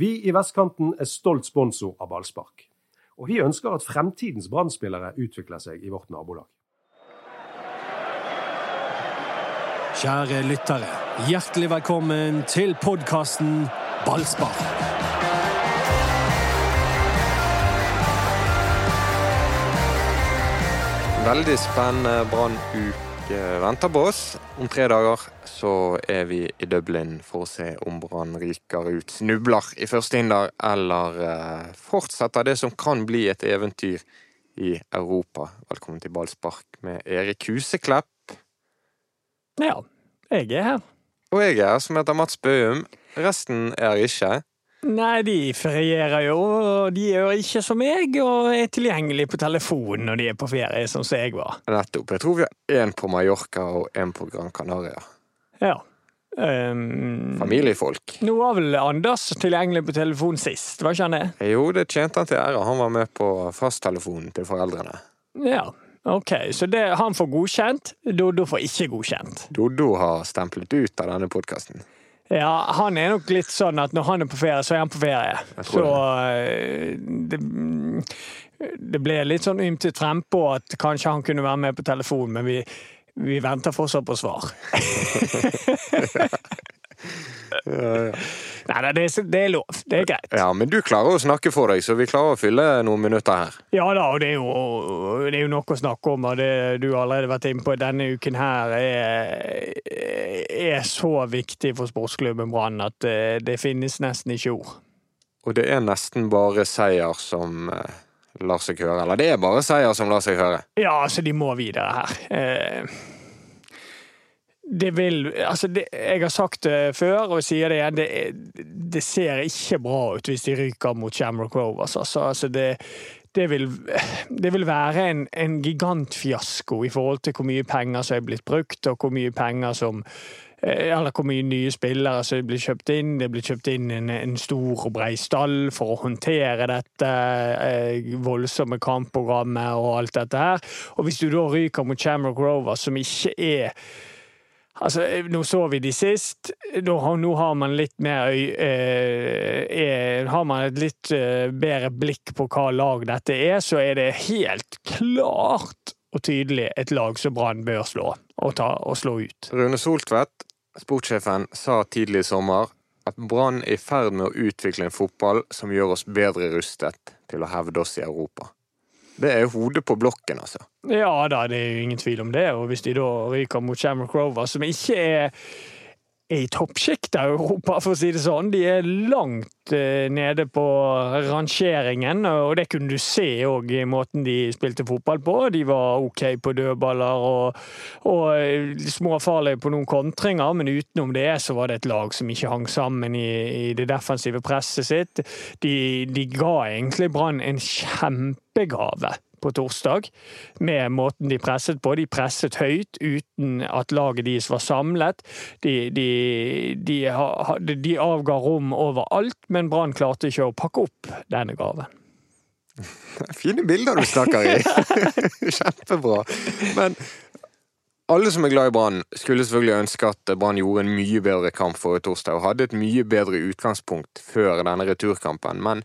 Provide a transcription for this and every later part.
Vi i Vestkanten er stolt sponsor av ballspark. Og vi ønsker at fremtidens brann utvikler seg i vårt nabolag. Kjære lyttere, hjertelig velkommen til podkasten Ballspark. Veldig spennende Brann-uke venter på oss. Om tre dager så er vi i Dublin for å se om Brann ryker ut, snubler i første hinder, eller eh, fortsetter det som kan bli et eventyr i Europa. Velkommen til ballspark med Erik Huseklepp. Ja, jeg er her. Og jeg er her, som heter Mats Bøhum. Resten er ikke. Nei, de ferierer jo, og de gjør ikke som meg, og er tilgjengelig på telefon når de er på ferie, sånn som jeg var. Nettopp. Jeg tror vi har én på Mallorca og én på Gran Canaria. Ja. Um, Familiefolk. Nå var vel Anders tilgjengelig på telefon sist, var ikke han det? Jo, det tjente han til ære. Han var med på fasttelefonen til foreldrene. Ja, ok. Så det, han får godkjent, Doddo får ikke godkjent. Doddo har stemplet ut av denne podkasten. Ja, han er nok litt sånn at når han er på ferie, så er han på ferie. Så eh, det, det ble litt sånn ymtet frempå at kanskje han kunne være med på telefon, men vi, vi venter fortsatt på svar. ja, ja. Nei, det, det, er lov. Det er greit. Ja, Men du klarer å snakke for deg, så vi klarer å fylle noen minutter her. Ja da, og det er jo, det er jo nok å snakke om, og det du har allerede vært inne på denne uken her, er, er så viktig for sportsklubben Brann at det, det, finnes nesten ikke ord. Og det er nesten bare seier som eh, lar seg høre. Eller det er bare seier som lar seg høre. Ja, altså, de må videre her. Eh, det vil Altså, det, jeg har sagt det før, og sier det igjen, det, det, ser ikke bra ut hvis de ryker mot Shamrock Rovers. Altså, altså det, det, vil, det vil være en, en gigantfiasko i forhold til hvor mye penger som er blitt brukt, og hvor mye penger som eh, eller hvor mye nye spillere som blir kjøpt inn. Det blir kjøpt inn en, en stor og brei stall for å håndtere dette eh, voldsomme kampprogrammet og alt dette her. Og hvis du da ryker mot Shamrock Rovers, som ikke er Altså, nå så vi de sist. Nå, nå har man litt mer øy, eh, Har man et litt eh, bedre blikk på hva lag dette er, så er det helt klart og tydelig et lag som Brann bør slå og, ta, og slå ut. Rune Soltvedt, sportssjefen, sa tidlig i sommer at Brann er i ferd med å utvikle en fotball som gjør oss bedre rustet til å hevde oss i Europa. Det er hodet på blokken, altså. Ja da, det er jo ingen tvil om det. Og hvis de da ryker mot Shamrock Rover, som ikke er i toppsjiktet av Europa, for å si det sånn. De er langt eh, nede på rangeringen, og det kunne du se òg i måten de spilte fotball på. De var OK på dødballer og, og eh, småfarlige på noen kontringer, men utenom det så var det et lag som ikke hang sammen i, i det defensive presset sitt. De, de ga egentlig Brann en kjempegave på torsdag, med måten de presset på. De presset høyt uten at laget deres var samlet. De, de, de, de avga rom overalt, men Brann klarte ikke å pakke opp denne gaven. Fine bilder du snakker i! Kjempebra. Men alle som er glad i Brann, skulle selvfølgelig ønske at Brann gjorde en mye bedre kamp forrige torsdag, og hadde et mye bedre utgangspunkt før denne returkampen. Men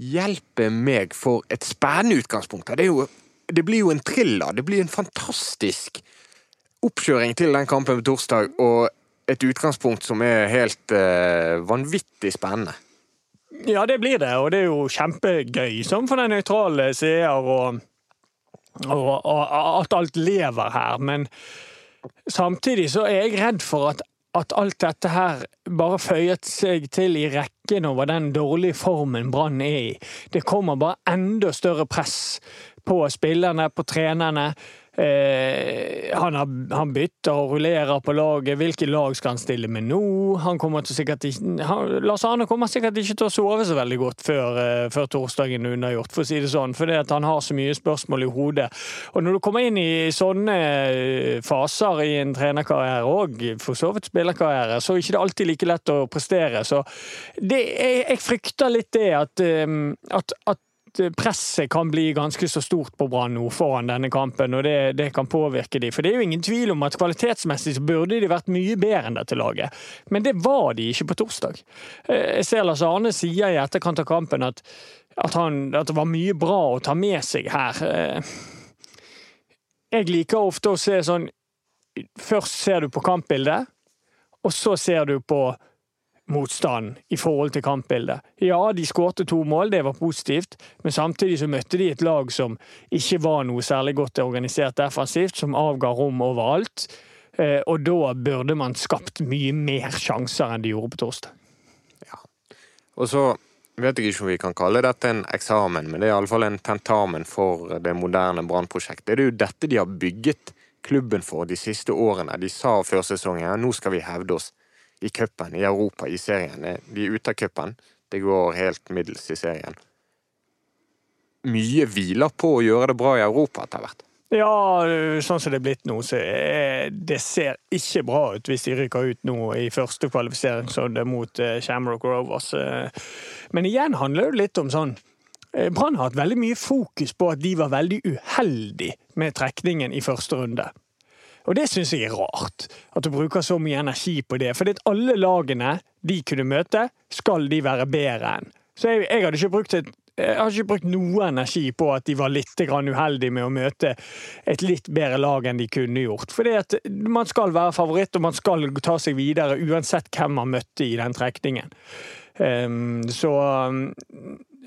hjelpe meg for et spennende utgangspunkt. Det, jo, det, blir jo en thriller. Det blir en fantastisk oppkjøring til den kampen på torsdag, og et utgangspunkt som er helt uh, vanvittig spennende. Ja, det blir det, og det er jo kjempegøy som for den nøytrale seer, og, og, og at alt lever her. Men samtidig så er jeg redd for at at alt dette her bare føyet seg til i rekken over den dårlige formen Brann er i. Det kommer bare enda større press på spillerne, på trenerne. Eh, han, har, han, bytter og rullerer på laget. Hvilke lag skal han stille med nå? Han kommer sikkert ikke, han, Lars Arne kommer sikkert ikke til å sove så veldig godt før, eh, før torsdagen er unnagjort, for å si det sånn. Fordi han har så mye spørsmål i hodet. Og når du kommer inn i sånne eh, faser i en trenerkarriere og for så vidt spillerkarriere, så er det ikke alltid like lett å prestere. Så det, jeg, jeg frykter litt det at, eh, at, at presset kan bli ganske så stort på Brann nå foran denne kampen, og det, det, kan påvirke de. For det er jo ingen tvil om at kvalitetsmessig så burde de vært mye bedre enn dette laget. Men det var de ikke på torsdag. Eh, jeg ser Lars Arne sier i etterkant av kampen at, at, han, at det var mye bra å ta med seg her. Eh, jeg liker ofte å se sånn Først ser du på kampbildet, og så ser du på motstand i forhold til kampbildet. Ja, de skårte to mål, det var positivt, men samtidig så møtte de et lag som ikke var noe særlig godt organisert defensivt, som avga rom overalt. Eh, og da burde man skapt mye mer sjanser enn de gjorde på torsdag. Ja. Og så vet jeg ikke om vi kan kalle dette en eksamen, men det er iallfall en tentamen for det moderne brannprosjektet. Det er jo dette de har bygget klubben for de siste årene. De sa før sesongen ja, nå skal vi hevde oss i cupen, i Europa, i serien. De er ute av cupen. Det går helt middels i serien. Mye hviler på å gjøre det bra i Europa etter hvert. Ja, sånn som det er blitt nå, så det ser ikke bra ut hvis de rykker ut nå i første kvalifiseringsrunde mot eh, Shamrock Rovers. Eh, men igjen handler det litt om sånn eh, Brann har hatt veldig mye fokus på at de var veldig uheldige med trekningen i første runde. Og det syns jeg er rart, at du bruker så mye energi på det. For alle lagene de kunne møte, skal de være bedre enn. Så jeg, jeg hadde ikke brukt et jeg har ikke brukt noe energi på at de var litt uheldige med å møte et litt bedre lag enn de kunne gjort. Fordi at man skal være favoritt, og man skal ta seg videre uansett hvem man møtte i den trekningen. Um, så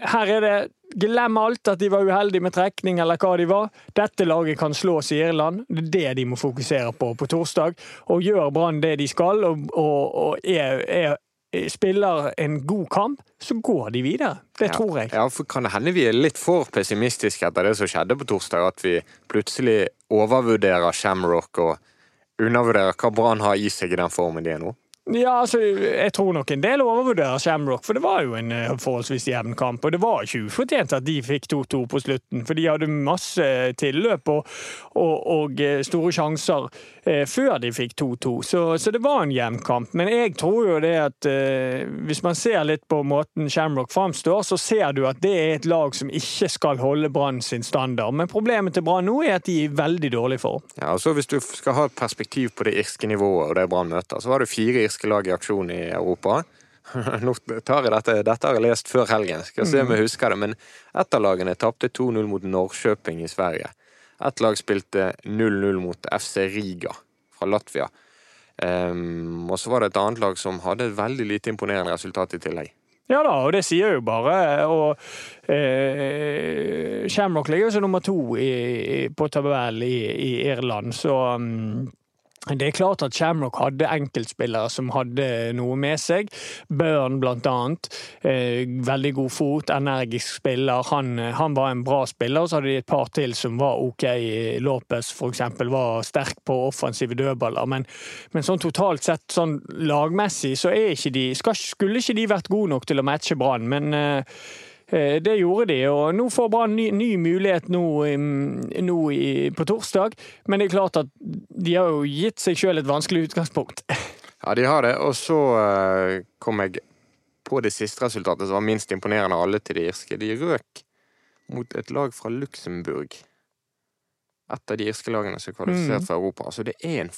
her er det Glem alt at de var uheldige med trekning eller hva de var. Dette laget kan slås i Irland. Det er det de må fokusere på på torsdag. Og gjør Brann det de skal og, og, og er, er, spiller en god kamp, så går de videre. Det ja, tror jeg. Ja, for Kan det hende vi er litt for pessimistiske etter det som skjedde på torsdag? At vi plutselig overvurderer Shamrock og undervurderer hva Brann har i seg i den formen de er nå? Ja, altså, jeg tror nok en del overvurderer Shamrock, for det var jo en eh, forholdsvis jevn kamp. Og det var ikke ufortjent at de fikk 2-2 på slutten, for de hadde masse tilløp og, og, og eh, store sjanser før de fikk 2-2. Så, så, det var en jevn kamp. Men jeg tror jo det at eh, hvis man ser litt på måten Shamrock framstår, så ser du at det er et lag som ikke skal holde Brann sin standard. Men problemet til Brann nå er at de er i veldig dårlig form. Ja, altså Hvis du skal ha et perspektiv på det irske nivået og det Brann møter, så var det fire irske irske lag i aksjon i Europa. Nå tar jeg dette, dette har jeg lest før helgen, skal se om jeg husker det. Men ett av lagene tapte 2-0 mot Norrköping i Sverige. Ett lag spilte 0-0 mot FC Riga fra Latvia. Um, og så var det et annet lag som hadde et veldig lite imponerende resultat i tillegg. Ja da, og det sier jo bare. Og eh, Shamrock ligger jo som nummer to i, på tabellen i, i, Irland, så um, det er klart at Shamrock hadde enkeltspillere som hadde noe med seg. Burn, blant annet. Eh, veldig god fot, energisk spiller. Han, han, var en bra spiller. Så hadde de et par til som var OK. Lopez f.eks. var sterk på offensive dødballer. Men, men sånn totalt sett, sånn lagmessig, så er ikke de, skulle ikke de vært gode nok til å matche Brann. Men eh, Eh, det gjorde de, og nå får Brann ny, ny, mulighet nå, nå i, på torsdag. Men det er klart at de har jo gitt seg sjøl et vanskelig utgangspunkt. Ja, de har det. Og så uh, kom jeg på det siste resultatet, som var minst imponerende av alle til de irske. De røk mot et lag fra Luxembourg. Et av de irske lagene som er kvalifisert mm. for Europa. Altså, det er en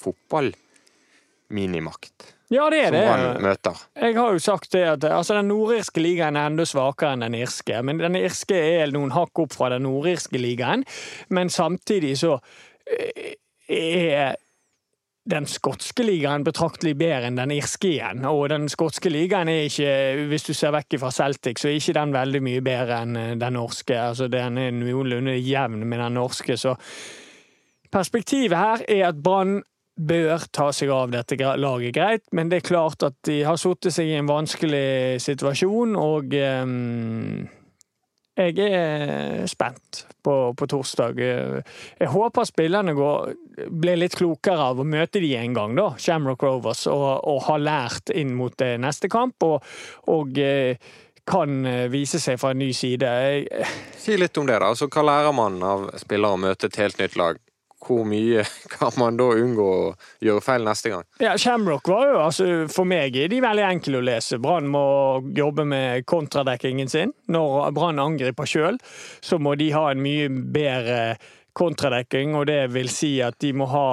fotball-minimakt. Ja, det er det. Som han møter. Jeg har jo sagt det at altså, den nordirske ligaen er enda svakere enn den irske. Men den irske er noen hakk opp fra den nordirske ligaen. Men samtidig så eh, er den skotske ligaen betraktelig bedre enn den irske igjen. Og den skotske ligaen er ikke, hvis du ser vekk fra Celtic, så er ikke den veldig mye bedre enn eh, den norske. Altså, den er noenlunde jevn med den norske, så Perspektivet her er at Brann bør ta seg av dette laget greit, men det er klart at de har satt seg i en vanskelig situasjon, og um, jeg er spent på, på, torsdag. Jeg håper spillerne går, blir litt klokere av å møte de en gang, da, Shamrock Rovers, og, og har lært inn mot eh, neste kamp. og, og eh, kan eh, vise seg fra en ny side. Si litt om det, da. Altså, hva lærer man av spillere å møte et helt nytt lag? Hvor mye kan man da unngå å gjøre feil neste gang? Ja, Shamrock var jo, altså For meg er de veldig enkle å lese. Brann må jobbe med kontradekkingen sin. Når Brann angriper sjøl, så må de ha en mye bedre kontradekking, og det vil si at de må ha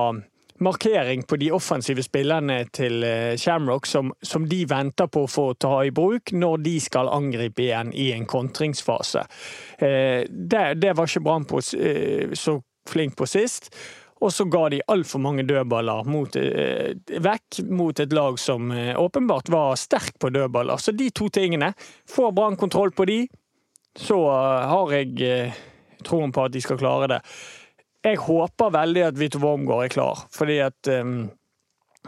markering på de offensive spillerne til eh, Shamrock som, som, de venter på å få ta i bruk når de skal angripe igjen i en kontringsfase. Eh, det, det var ikke Brann eh, så flink på sist. Og så ga de altfor mange dødballer mot, vekk mot et lag som åpenbart var sterk på dødballer. Så de to tingene, får Brann kontroll på de, så har jeg troen på at de skal klare det. Jeg håper veldig at Vito Wormgård er klar, fordi at um,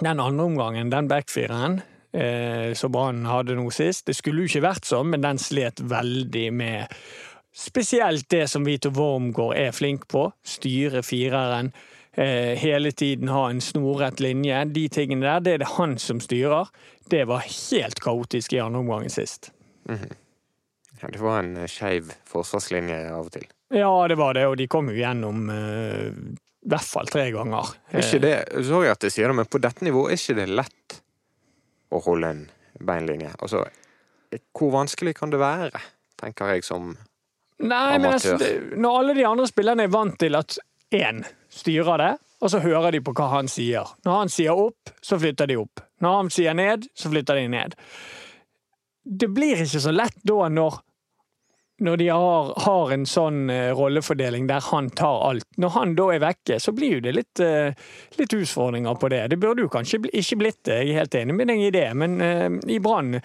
den andre omgangen, den backfireren eh, som Brann hadde nå sist, det skulle jo ikke vært sånn, men den slet veldig med spesielt det som Vito Wormgård er flink på, styre fireren. Eh, hele tiden ha en snorrett linje. De tingene der, det er det han som styrer. Det var helt kaotisk i andre omgang sist. Mm -hmm. ja, det var en eh, skeiv forsvarslinje av og til. Ja, det var det, og de kom jo gjennom uh, i hvert fall tre ganger. Er ikke det, Sorry at jeg sier det, men på dette nivået er ikke det lett å holde en beinlinje? Altså, hvor vanskelig kan det være, tenker jeg som Nei? Men altså, når alle de andre spillerne er vant til at én styrer det, og så hører de på hva han sier. Når han sier opp, så flytter de opp. Når han sier ned, så flytter de ned. Det blir ikke så lett da når når de har, har, en sånn uh, rollefordeling der han tar alt. Når han da er vekke, så blir jo det litt, uh, litt utfordringer på det. Det burde jo kanskje ikke blitt det, jeg er helt enig med deg i det, men uh, i Brann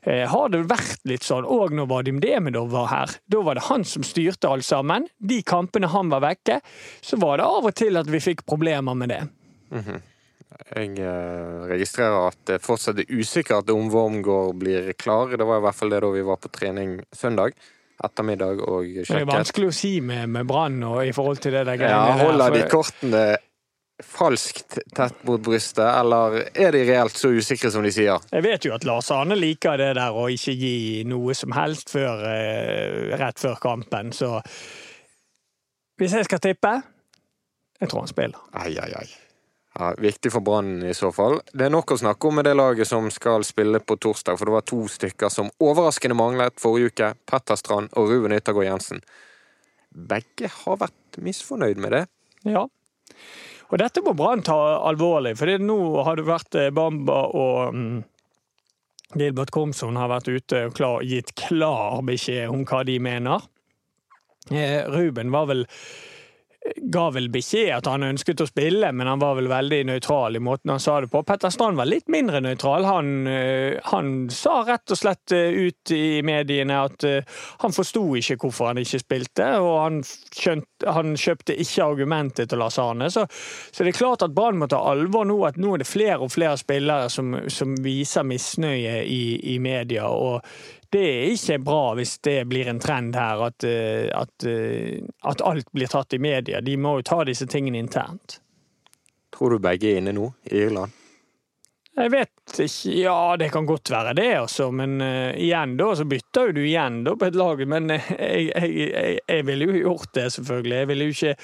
har det vært litt sånn. Og når Vadim Demidov var her, da var det han som styrte alt sammen. De kampene han var vekke, så var det av og til at vi fikk problemer med det. Mm -hmm. Jeg registrerer at det fortsatt er usikkert om Wormgård blir klar. Det var i hvert fall det da vi var på trening søndag ettermiddag og sjekket. Det er vanskelig å si med, med Brann i forhold til det der greiene Ja, holder de kortene falskt tett mot brystet, eller er de reelt så usikre som de sier? Jeg vet jo at Lars Arne liker det der å ikke gi noe som helst før, eh, rett før kampen, så hvis jeg skal tippe jeg tror han spiller. Ai, ai, ai. Ja, viktig for Brann i så fall. Det er nok å snakke om med det laget som skal spille på torsdag, for det var to stykker som overraskende manglet forrige uke. Petter Strand og Ruben Yttergård Jensen. Begge har vært misfornøyd med det. Ja. Og dette må Brann ta alvorlig, for nå har det vært eh, Bamba og mm, Gilbert Komson har vært ute og klar, gitt klar beskjed om hva de mener. Eh, Ruben var vel ga vel beskjed at han ønsket å spille, men han var vel veldig nøytral i måten han sa det på. Petter Strand var litt mindre nøytral. Han, eh, han, sa rett og slett eh, ut i mediene at eh, han forsto ikke hvorfor han ikke spilte, og han, skjønte, han kjøpte ikke argumentet til Lars Arne. Så, så, det er klart at Brann må ta alvor nå, at nå er det flere og flere spillere som, som viser misnøye i, i media. og det er ikke bra hvis det blir en trend her, at, eh, at, eh, at alt blir tatt i media. De må jo ta disse tingene internt. Tror du begge er inne nå, i Irland? Jeg vet Ja, det kan godt være det, altså. Men uh, igjen, da, så bytter jo du igjen da på et lag. Men uh, jeg, jeg, jeg, ville jo gjort det, selvfølgelig. Jeg ville jo ikke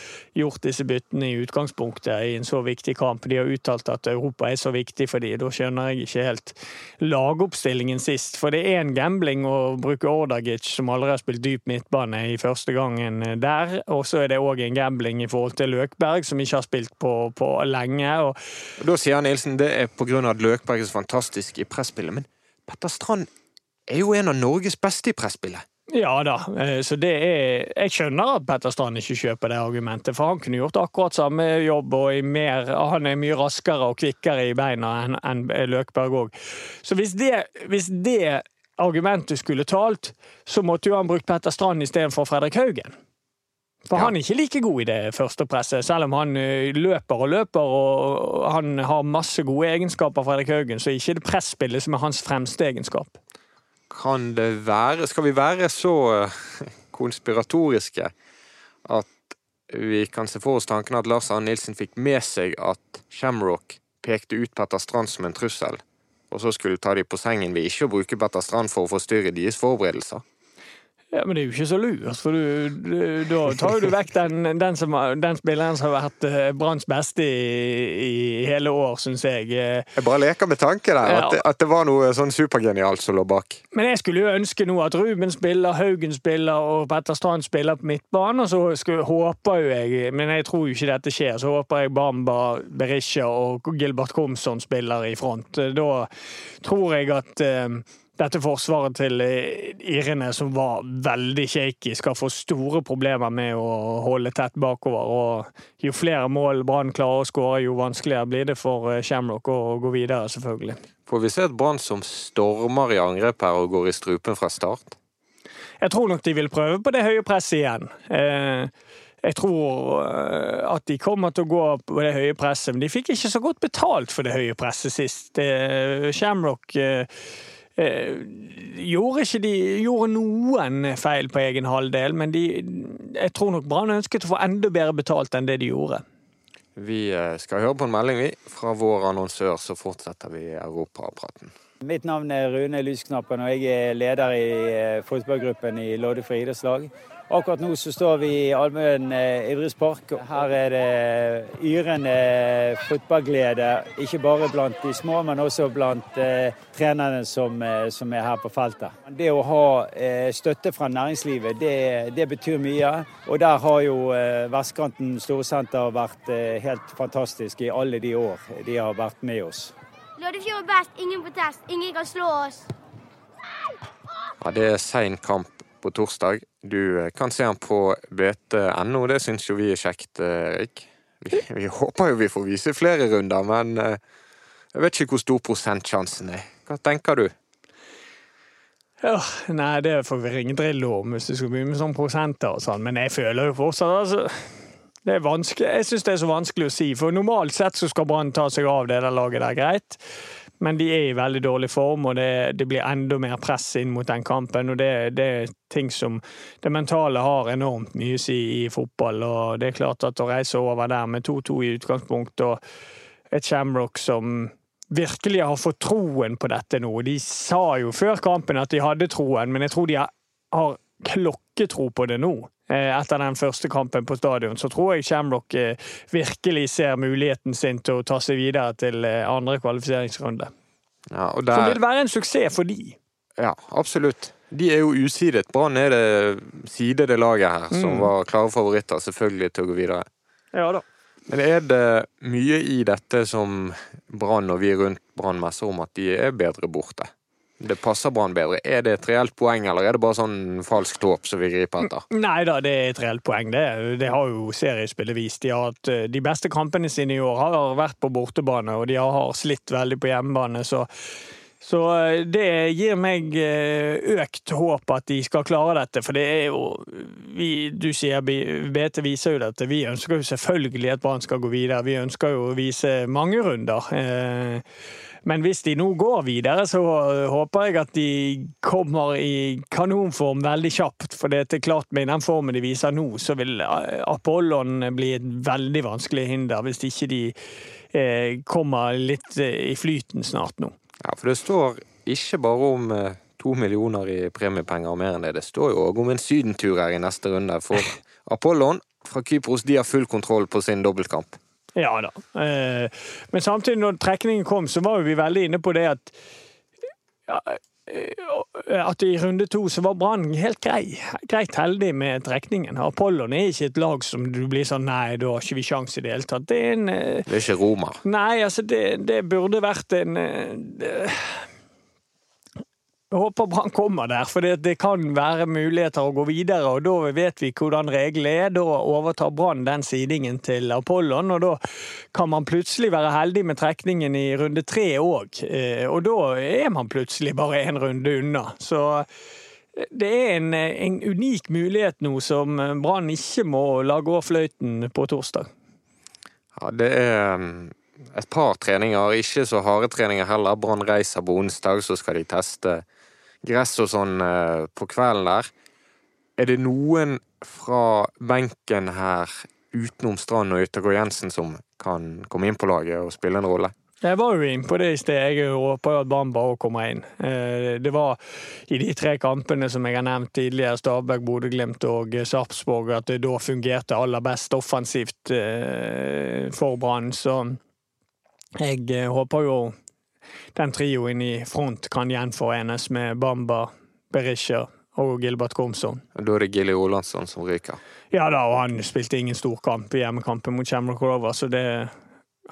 gjort disse byttene i utgangspunktet i en så viktig kamp. De har uttalt at Europa er så viktig for dem. Da skjønner jeg ikke helt lagoppstillingen sist. For det er en gambling å bruke Ordagic, som aldri har spilt dyp midtbane, i første gangen der. Og så er det òg en gambling i forhold til Løkberg, som ikke har spilt på, på lenge. Og... Da sier Nilsen det er på grunn fantastisk i presspillet, men Petter Strand er jo en av Norges beste i presspillet. Ja da, eh, så det er Jeg skjønner at Petter Strand ikke kjøper det argumentet, for han kunne gjort akkurat samme jobb, og mer, han er mye raskere og kvikkere i beina enn en Løkberg òg. Så hvis det, hvis det argumentet skulle talt, så måtte jo han brukt Petter Strand istedenfor Fredrik Haugen. For ja. han er ikke like god i det første presset, selv om han eh, løper og løper og han har masse gode egenskaper, Fredrik Haugen, så er ikke det presspillet som er hans fremste egenskap. Kan det være Skal vi være så eh, konspiratoriske at vi kan se for oss tanken at Lars Arne Nilsen fikk med seg at Shamrock pekte ut Petter Strand som en trussel, og så skulle ta de på sengen ved ikke å bruke Petter Strand for å forstyrre deres forberedelser? Ja, Men det er jo ikke så lurt, for du, du, da tar jo du vekk den, den, som, den spilleren som har vært uh, Branns beste i, i, hele år, syns jeg. Jeg bare leker med tanken der, ja. at, at, det var noe sånn supergenialt som lå bak. Men jeg skulle jo ønske nå at Ruben spiller, Haugen spiller og Petter Strand spiller på midtbanen, og så skulle, håper jo jeg, men jeg tror jo ikke dette skjer, så håper jeg Bamba, Berisha og Gilbert Komsson spiller i front. Da tror jeg at uh, dette forsvaret til eh, irene, som var veldig shaky, skal få store problemer med å holde tett bakover. Og jo flere mål Brann klarer å skåre, jo vanskeligere blir det for eh, Shamrock å gå videre, selvfølgelig. Får vi se et Brann som stormer i angrep her og går i strupen fra start? Jeg tror nok de vil prøve på det høye presset igjen. Eh, jeg tror at de kommer til å gå på det høye presset, men de fikk ikke så godt betalt for det høye presset sist. Shamrock Eh, gjorde ikke de gjorde noen feil på egen halvdel, men de, jeg tror nok Brann ønsket å få enda bedre betalt enn det de gjorde. Vi eh, skal høre på en melding vi, fra vår annonsør, så fortsetter vi europapraten. Mitt navn er Rune Lysknappen, og jeg er leder i eh, fotballgruppen i Loddefri idrettslag. Akkurat nå så står vi i Almøen eh, idrettspark. Her er det yrende fotballglede, ikke bare blant de små, men også blant eh, trenerne som, eh, som, er her på feltet. Det å ha eh, støtte fra næringslivet, det, det, betyr mye. Og der har jo eh, Vestkanten Storsenter vært helt fantastisk i alle de år de har vært med oss. Loddefjord er best, ingen på test, ingen kan slå oss. Ja, det er sein kamp på torsdag. Du eh, kan se den på bt.no, det syns jo vi er kjekt, eh, Erik. Vi, vi, håper jo vi får vise flere runder, men eh, jeg vet ikke hvor stor prosentsjansen er. Hva tenker du? Ja, nei, det får vi ringe Drillo om hvis du skal begynne med sånn prosenter og sånn, men jeg føler jo fortsatt altså det er vanskelig. Jeg syns det er så vanskelig å si, for normalt sett så skal Brann ta seg av det der laget der, greit. Men de er i veldig dårlig form, og det, det blir enda mer press inn mot den kampen. Og det, det, er ting som Det mentale har enormt mye å si i fotball, og det er klart at å reise over der med 2-2 i utgangspunkt og et Shamrock som virkelig har fått troen på dette nå. De sa jo før kampen at de hadde troen, men jeg tror de har klokketro på det nå. Eh, etter den første kampen på stadion, så tror jeg Shamrock eh, virkelig ser muligheten sin til å ta seg videre til eh, andre kvalifiseringsrunde. Ja, der... Som vil være en suksess for de. Ja, absolutt. De er jo usidet. Brann er det sidede laget her, som mm. var klare favoritter selvfølgelig til å gå videre. Ja da. Men er det mye i dette som Brann og vi rundt Brann messer om at de er bedre borte? Det passer Brann bedre. Er det et reelt poeng, eller er det bare sånn falskt håp som vi griper etter? Nei da, det er et reelt poeng. Det, det har jo seriespillet vist. De har hatt eh, de beste kampene sine i år har vært på bortebane, og de har slitt veldig på hjemmebane. så så eh, det gir meg eh, økt håp at de skal klare dette, for det er jo vi, Du sier BT viser jo dette. Vi ønsker jo selvfølgelig at Brann skal gå videre. Vi ønsker jo å vise mange runder. Men hvis de nå går videre, så håper jeg at de kommer i kanonform veldig kjapt. For det er klart med den formen de viser nå, så vil Apollon bli et veldig vanskelig hinder. Hvis ikke de eh, kommer litt eh, i flyten snart nå. Ja, for det står ikke bare om eh, to millioner i premiepenger og mer enn det. Det står jo òg om en sydentur her i neste runde. For Apollon fra Kypros de har full kontroll på sin dobbeltkamp. Ja da. Eh, men samtidig, når trekningen kom, så var vi veldig inne på det at eh, at i runde to så var Brann helt grei, greit heldig med trekningen. Apollon er ikke et lag som du blir sånn Nei, da har ikke vi sjanse i det hele tatt. Det er en eh, Det er ikke Roma? Nei, altså, det, det burde vært en det, jeg håper Brann kommer der, for det, kan være muligheter å gå videre. og Da vet vi hvordan reglene er. Da overtar Brann den sidingen til Apollon, og da kan man plutselig være heldig med trekningen i runde tre òg. Eh, og da er man plutselig bare én runde unna. Så eh, det er en, en unik mulighet nå som Brann ikke må la gå fløyten på torsdag. Ja, det er mm, et par treninger, ikke så harde treninger heller. Brann reiser på onsdag, så skal de teste gress og sånn eh, på kvelden der. Er det noen fra benken her utenom Strand og Yttergård Jensen som kan komme inn på laget og spille en rolle? Jeg var jo inne på det i sted. Jeg håper jo at Bamba òg kommer inn. Eh, Det var i de tre kampene som jeg har nevnt tidligere, Stabæk, Bodø-Glimt og Sarpsborg, at det da fungerte aller best offensivt eh, for Brann. Så jeg håper jo den trioen i front kan gjenforenes med Bamba, Berisha og Gilbert Komson. Da er det Gilly Olansson som ryker. Ja da, og han spilte ingen stor kamp i hjemmekampen mot Shamrock Rover, så det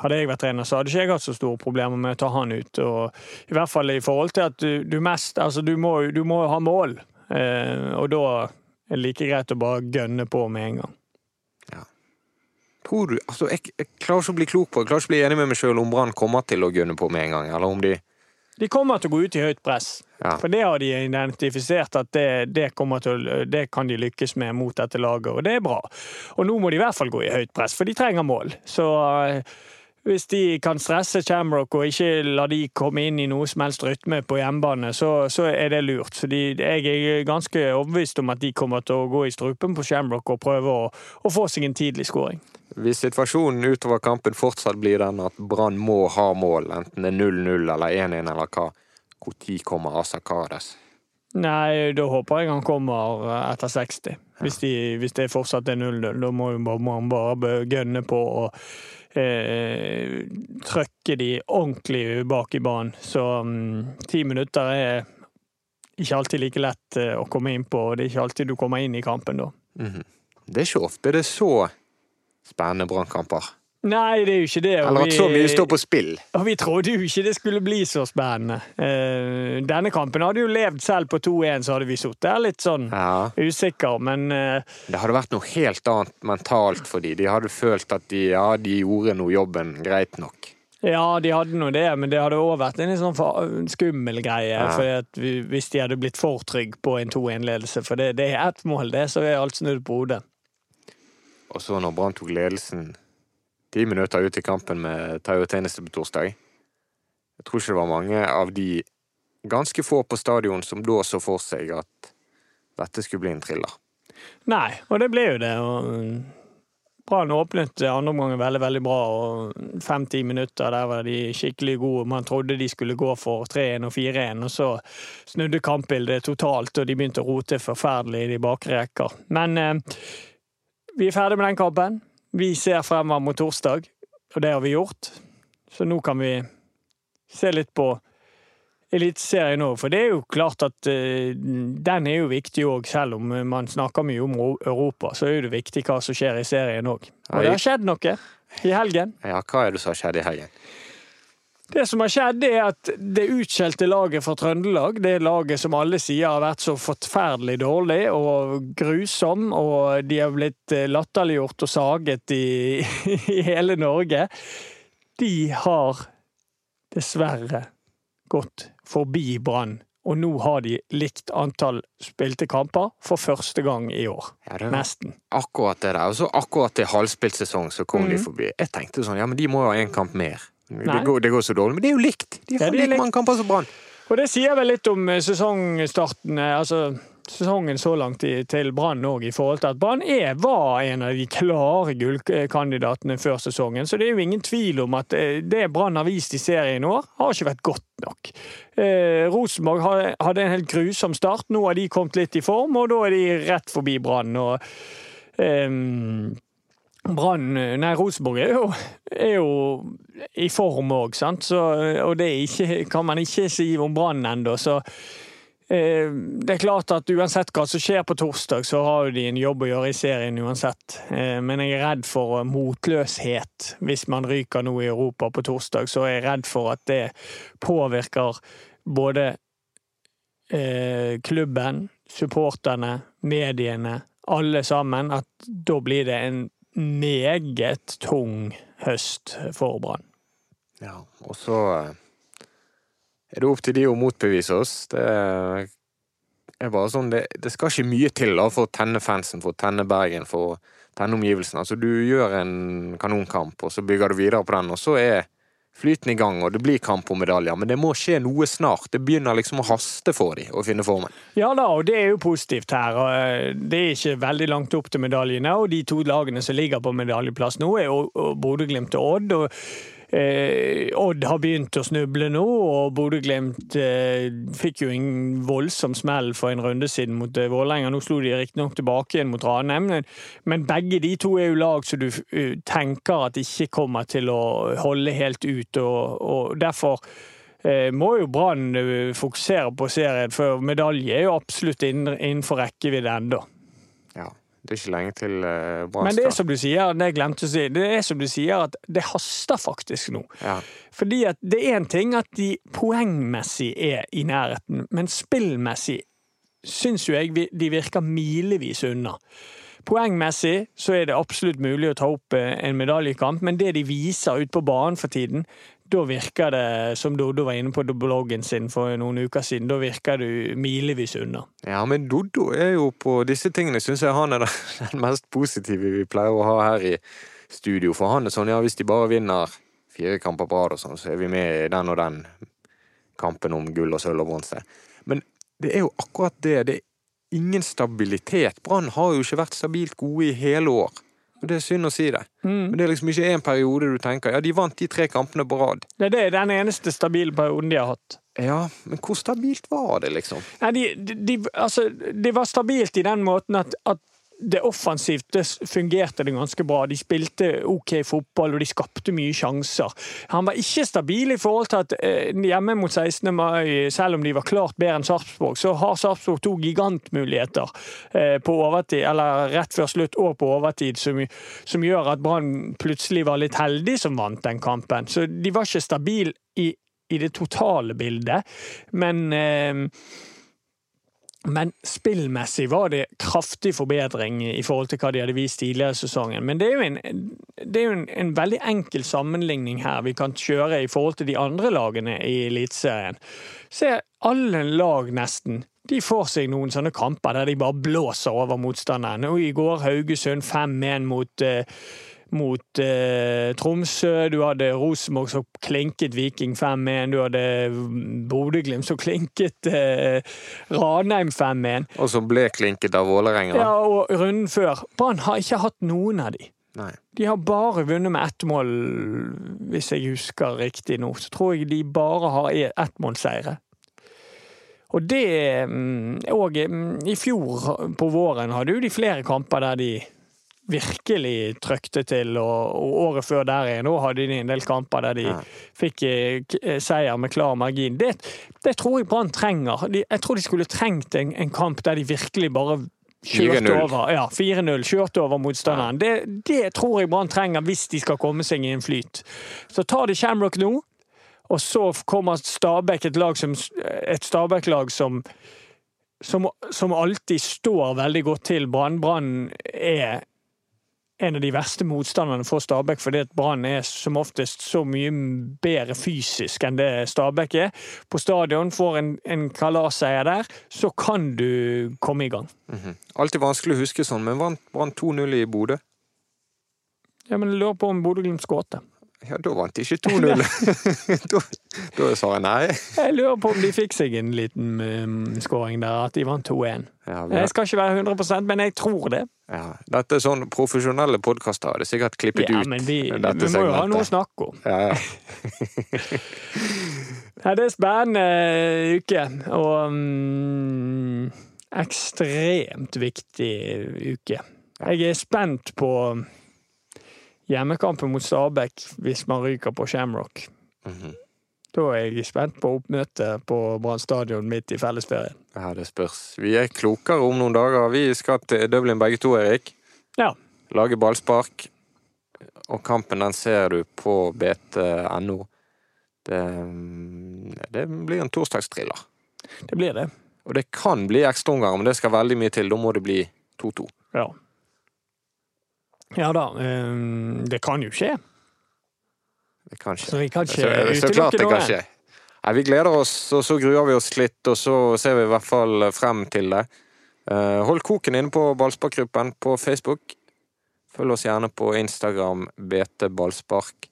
hadde jeg vært trener, så hadde ikke jeg hatt så store problemer med å ta han ut. Og I hvert fall i forhold til at du, du mest Altså, du må du må ha mål, eh, og da er det like greit å bare gønne på med en gang. Tror du, altså jeg, jeg klarer ikke å bli klok på Jeg klarer ikke å bli enig med meg sjøl om Brann kommer til å gunne på med en gang, eller om de De kommer til å gå ut i høyt press, Ja. for det har de identifisert at det, det, til, det kan de lykkes med mot dette laget, og det er bra. Og nå må de i hvert fall gå i høyt press, for de trenger mål. Så eh, hvis de kan stresse Shamrock og ikke la de komme inn i noe som helst rytme på hjemmebane, så, så er det lurt. Så de, jeg er ganske overbevist om at de kommer til å gå i strupen på Shamrock og prøve å, å få seg en tidlig skåring. Hvis situasjonen utover kampen fortsatt blir den at Brann må ha mål, enten det er 0-0 eller 1-1 eller hva, når kommer Asa Kades? Nei, da håper jeg han kommer eh, etter 60. Hvis, de, hvis det fortsatt er 0-0. Da må man bare- bare gønne på å eh, trøkke de ordentlig bak i banen. Så mm, ti minutter er ikke alltid like lett eh, å komme inn på, og det er ikke alltid du kommer inn i kampen da. Det er ikke ofte det er så spennende Brannkamper. Nei, det er jo ikke det. og Eller at så mye står på spill. Og vi trodde jo ikke det skulle bli så spennende. Eh, denne kampen hadde jo levd selv på 2-1, så hadde vi sittet der litt sånn Ja. usikker, men eh, Det hadde vært noe helt annet mentalt for de. De hadde følt at de, ja, de gjorde nå jobben greit nok. Ja, de hadde nå det, men det hadde òg vært en sånn skummel greie. Ja. For hvis de hadde blitt for trygge på en 2-1-ledelse, for det, det er ett mål, det, så er alt snudd på hodet. Og så når Brann tok ledelsen ti minutter ut i kampen med Tayo Tjeneste på torsdag Jeg tror ikke det var mange av de ganske få på stadion som da så for seg at dette skulle bli en thriller. Nei, og det ble jo det. og mm, Brann åpnet andre omgang veldig veldig bra, og fem-ti minutter der var de skikkelig gode. Man trodde de skulle gå for 3-1 og 4-1, og så snudde kampbildet totalt, og de begynte å rote forferdelig i de bakre rekker. Men eh, vi er ferdig med den kampen. Vi ser fremover mot torsdag, og det har vi gjort. Så nå kan vi se litt på Eliteserien òg, for det er jo klart at eh, den er jo viktig òg, selv om man snakker mye om Europa, så er det viktig hva som skjer i serien òg. Og det har skjedd noe i helgen. Ja, hva er det som har skjedd i helgen? Det som har skjedd, er at det utskjelte laget fra Trøndelag, det laget som alle sier har vært så forferdelig dårlig og grusom, og de har blitt eh, latterliggjort og saget i, i hele Norge, de har dessverre gått forbi Brann. Og nå har de likt antall spilte kamper for første gang i år. Ja, det Nesten. akkurat det der. Og så akkurat til halvspilt sesong så kom de Mhm. forbi. Jeg tenkte sånn, ja, men de må jo ha én kamp mer. Det går, det går så dårlig. Men det er jo likt! De har det er like likt. mange kamper som Brann. Og det sier vel litt om eh, sesongstarten, eh, altså sesongen så langt i, til Brann òg, i forhold til at Brann var en av de klare gullkandidatene før sesongen. Så det er jo ingen tvil om at eh, det Brann har vist i serien i år, har ikke vært godt nok. Eh, Rosenborg hadde en helt grusom start. Nå har de kommet litt i form, og da er de rett forbi Brann. og ehm, Brann Nei, Rosenborg er jo, er jo i form òg, sant. Så, og det ikke, kan man ikke si om Brann ennå, så eh, det er klart at uansett hva som skjer på torsdag, så har de en jobb å gjøre i serien uansett. Eh, men jeg er redd for motløshet hvis man ryker nå i Europa på torsdag. Så er jeg redd for at det påvirker både eh, klubben, supporterne, mediene, alle sammen. At da blir det en meget tung høst for Brann. Ja, og så eh, er det opp til de å motbevise oss. Det er bare sånn, det, det skal ikke mye til da, for å tenne fansen, for å tenne Bergen, for å tenne omgivelsene. Altså, du gjør en kanonkamp, og så bygger du videre på den, og så er flyten i gang, og det blir kamp om medaljer. Men det må skje noe snart. Det begynner liksom å haste for dem å finne formen. Ja da, og det er jo positivt her. eh, Det er ikke veldig langt opp til medaljene, og de to lagene som ligger på medaljeplass nå, er Bodø-Glimt og Odd. og Eh, Odd har begynt å snuble nå, og Bodø-Glimt eh, fikk jo en voldsom smell for en runde siden mot eh, Vålerenga. Nå slo de riktignok tilbake igjen mot Ranheim, men, begge de to er jo lag som du uh, tenker at ikke kommer til å holde helt ut, og, og derfor eh, må jo Brann eh, fokusere på serien, for medalje er jo absolutt innenfor rekkevidde ennå. Det er ikke lenge til uh, Brann Men det er som du sier, det jeg glemte å si, det er som du sier at det haster faktisk nå. ja. Fordi at det er en ting at de poengmessig er i nærheten, men spillmessig syns jo jeg de virker milevis unna. Poengmessig så er det absolutt mulig å ta opp eh, en medaljekamp, men det de viser ut på banen for tiden, da virker det, som Doddo var inne på bloggen sin for noen uker siden, da virker du milevis unna. Ja, men Doddo er jo på disse tingene, syns jeg han er den mest positive vi pleier å ha her i studio. For han er sånn, ja, hvis de bare vinner fire kamper på rad og sånn, så er vi med i den og den kampen om gull og sølv og bronse. Men det er jo akkurat det. Det er ingen stabilitet. Brann har jo ikke vært stabilt gode i hele år. Og det er synd å si det. Men det er liksom ikke en periode du tenker ja, de vant de tre kampene på rad. Det er det- den eneste stabile perioden de har hatt. Ja, men hvor stabilt var det, liksom? Nei, de, de, de, altså, det var stabilt i den måten at, at det offensivt det fungerte det ganske bra. De spilte OK fotball, og de skapte mye sjanser. Han var ikke stabil i forhold til at eh, hjemme mot 16. mai, selv om de var klart bedre enn Sarpsborg, så har Sarpsborg to gigantmuligheter eh, på overtid, eller rett før slutt og på overtid, som, som gjør at Brann plutselig var litt heldig som vant den kampen. Så de var ikke stabile i, i det totale bildet, men eh, men spillmessig var det kraftig forbedring i forhold til hva de hadde vist tidligere i sesongen. Men det er jo en, er jo en, en veldig enkel sammenligning her vi kan kjøre i forhold til de andre lagene i Eliteserien. Se, alle lag nesten de får seg noen sånne kamper der de bare blåser over motstanderen. Og I går Haugesund 5-1 mot eh, mot eh, Tromsø. Du hadde Rosenborg som klinket Viking 5-1. Du hadde Bodø-Glimt som klinket eh, Ranheim 5-1. Og som ble klinket av Vålerenga. Ja, og runden før. Brann har ikke hatt noen av de. Nei. De har bare vunnet med ett mål, hvis jeg husker riktig nå. Så tror jeg de bare har ettmålsseire. Og det Og i fjor på våren hadde jo de flere kamper der de virkelig trøkte til, og, og året før der igjen òg hadde de en del kamper der de Ja. fikk eh, eh, seier med klar margin. Det, det tror jeg Brann trenger. De, jeg tror de skulle trengt en, en kamp der de virkelig bare kjørte over. Ja, 4-0. Kjørte over motstanderen. Det, det tror jeg Brann trenger hvis de skal komme seg i en flyt. Så tar de Shamrock nå, og så kommer Stabæk, et lag som et Stabæk-lag som som, som alltid står veldig godt til. Brann er en av de verste motstanderne for Stabæk, fordi at Brann er som oftest så mye bedre fysisk enn det Stabæk er. På stadion får en, en kalasseier der, så kan du komme i gang. Alltid vanskelig å huske sånn, men vant Brann 2-0 i Bodø? Ja, men jeg lurer på om Bodø-Glimt skåret. Ja, da vant de ikke 2-0. da, da sa jeg nei. Jeg lurer på om de fikk seg en liten um, skåring der, at de vant 2-1. Ja, har- Jeg skal ikke være 100% men jeg tror det. ja. Dette er sånn profesjonelle podkaster hadde sikkert klippet Ja, ut men vi, vi må må jo ha noe å snakke om. Ja, ja. Ja, det er spennende uke, og um, ekstremt viktig uke. Jeg er spent på hjemmekampen mot Stabæk hvis man ryker på Shamrock. Mhm. Da er jeg spent på oppmøtet på Brann stadion midt i fellesferien. ja, det spørs. Vi er klokere om noen dager. Vi skal til Dublin begge to, Erik. Ja. Lage ballspark. Og kampen den ser du på bt.no. Det, det blir en torsdagstriller. Det blir det. Og det kan bli ekstraomganger, men det skal veldig mye til. Da må det bli 2-2. Ja. Ja da. um, Det kan jo skje. Det kan skje. Så vi kan ikke utelukke noe. Nei, vi gleder oss, og så gruer vi oss litt, og så ser vi i hvert fall frem til det. Eh, hold koken inne på Ballsparkgruppen på Facebook. Følg oss gjerne på Instagram BT Ballspark.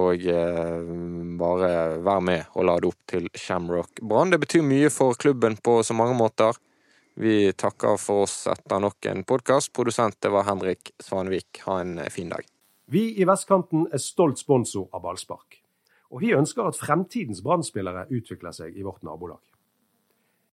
Og eh, bare vær med og lade opp til Shamrock Brann. Det betyr mye for klubben på så mange måter. Vi takker for oss etter nok en podkast. Produsent det var Henrik Svanvik. Ha en fin dag. Vi i Vestkanten er stolt sponsor av ballspark. Og vi ønsker at fremtidens brann utvikler seg i vårt nabolag.